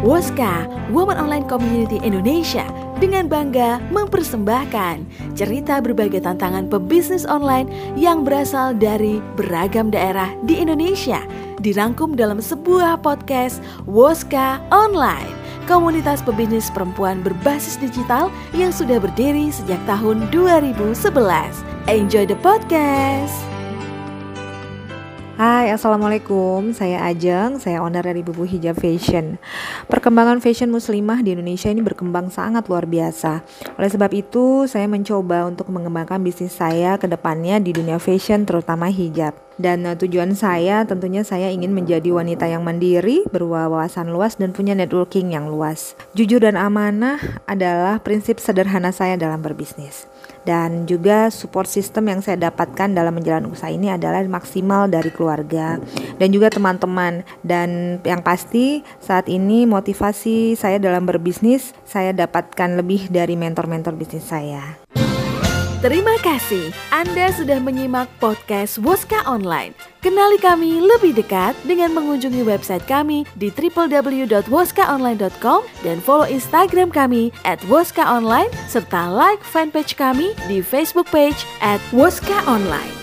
Woska, Women Online Community Indonesia dengan bangga mempersembahkan cerita berbagai tantangan pebisnis online yang berasal dari beragam daerah di Indonesia dirangkum dalam sebuah podcast Woska Online komunitas pebisnis perempuan berbasis digital yang sudah berdiri sejak tahun 2011. Enjoy the podcast! Hai, Assalamualaikum. Saya Ajeng, saya owner dari Bubu Hijab Fashion. Perkembangan fashion muslimah di Indonesia ini berkembang sangat luar biasa. Oleh sebab itu, saya mencoba untuk mengembangkan bisnis saya ke depannya di dunia fashion, terutama hijab. Dan uh, tujuan saya tentunya saya ingin menjadi wanita yang mandiri, berwawasan luas dan punya networking yang luas. Jujur dan amanah adalah prinsip sederhana saya dalam berbisnis dan juga support system yang saya dapatkan dalam menjalankan usaha ini adalah maksimal dari keluarga dan juga teman-teman dan yang pasti saat ini motivasi saya dalam berbisnis saya dapatkan lebih dari mentor-mentor bisnis saya. Terima kasih Anda sudah menyimak podcast Woska Online. Kenali kami lebih dekat dengan mengunjungi website kami di www.woskaonline.com dan follow Instagram kami at Woska serta like fanpage kami di Facebook page at Woska.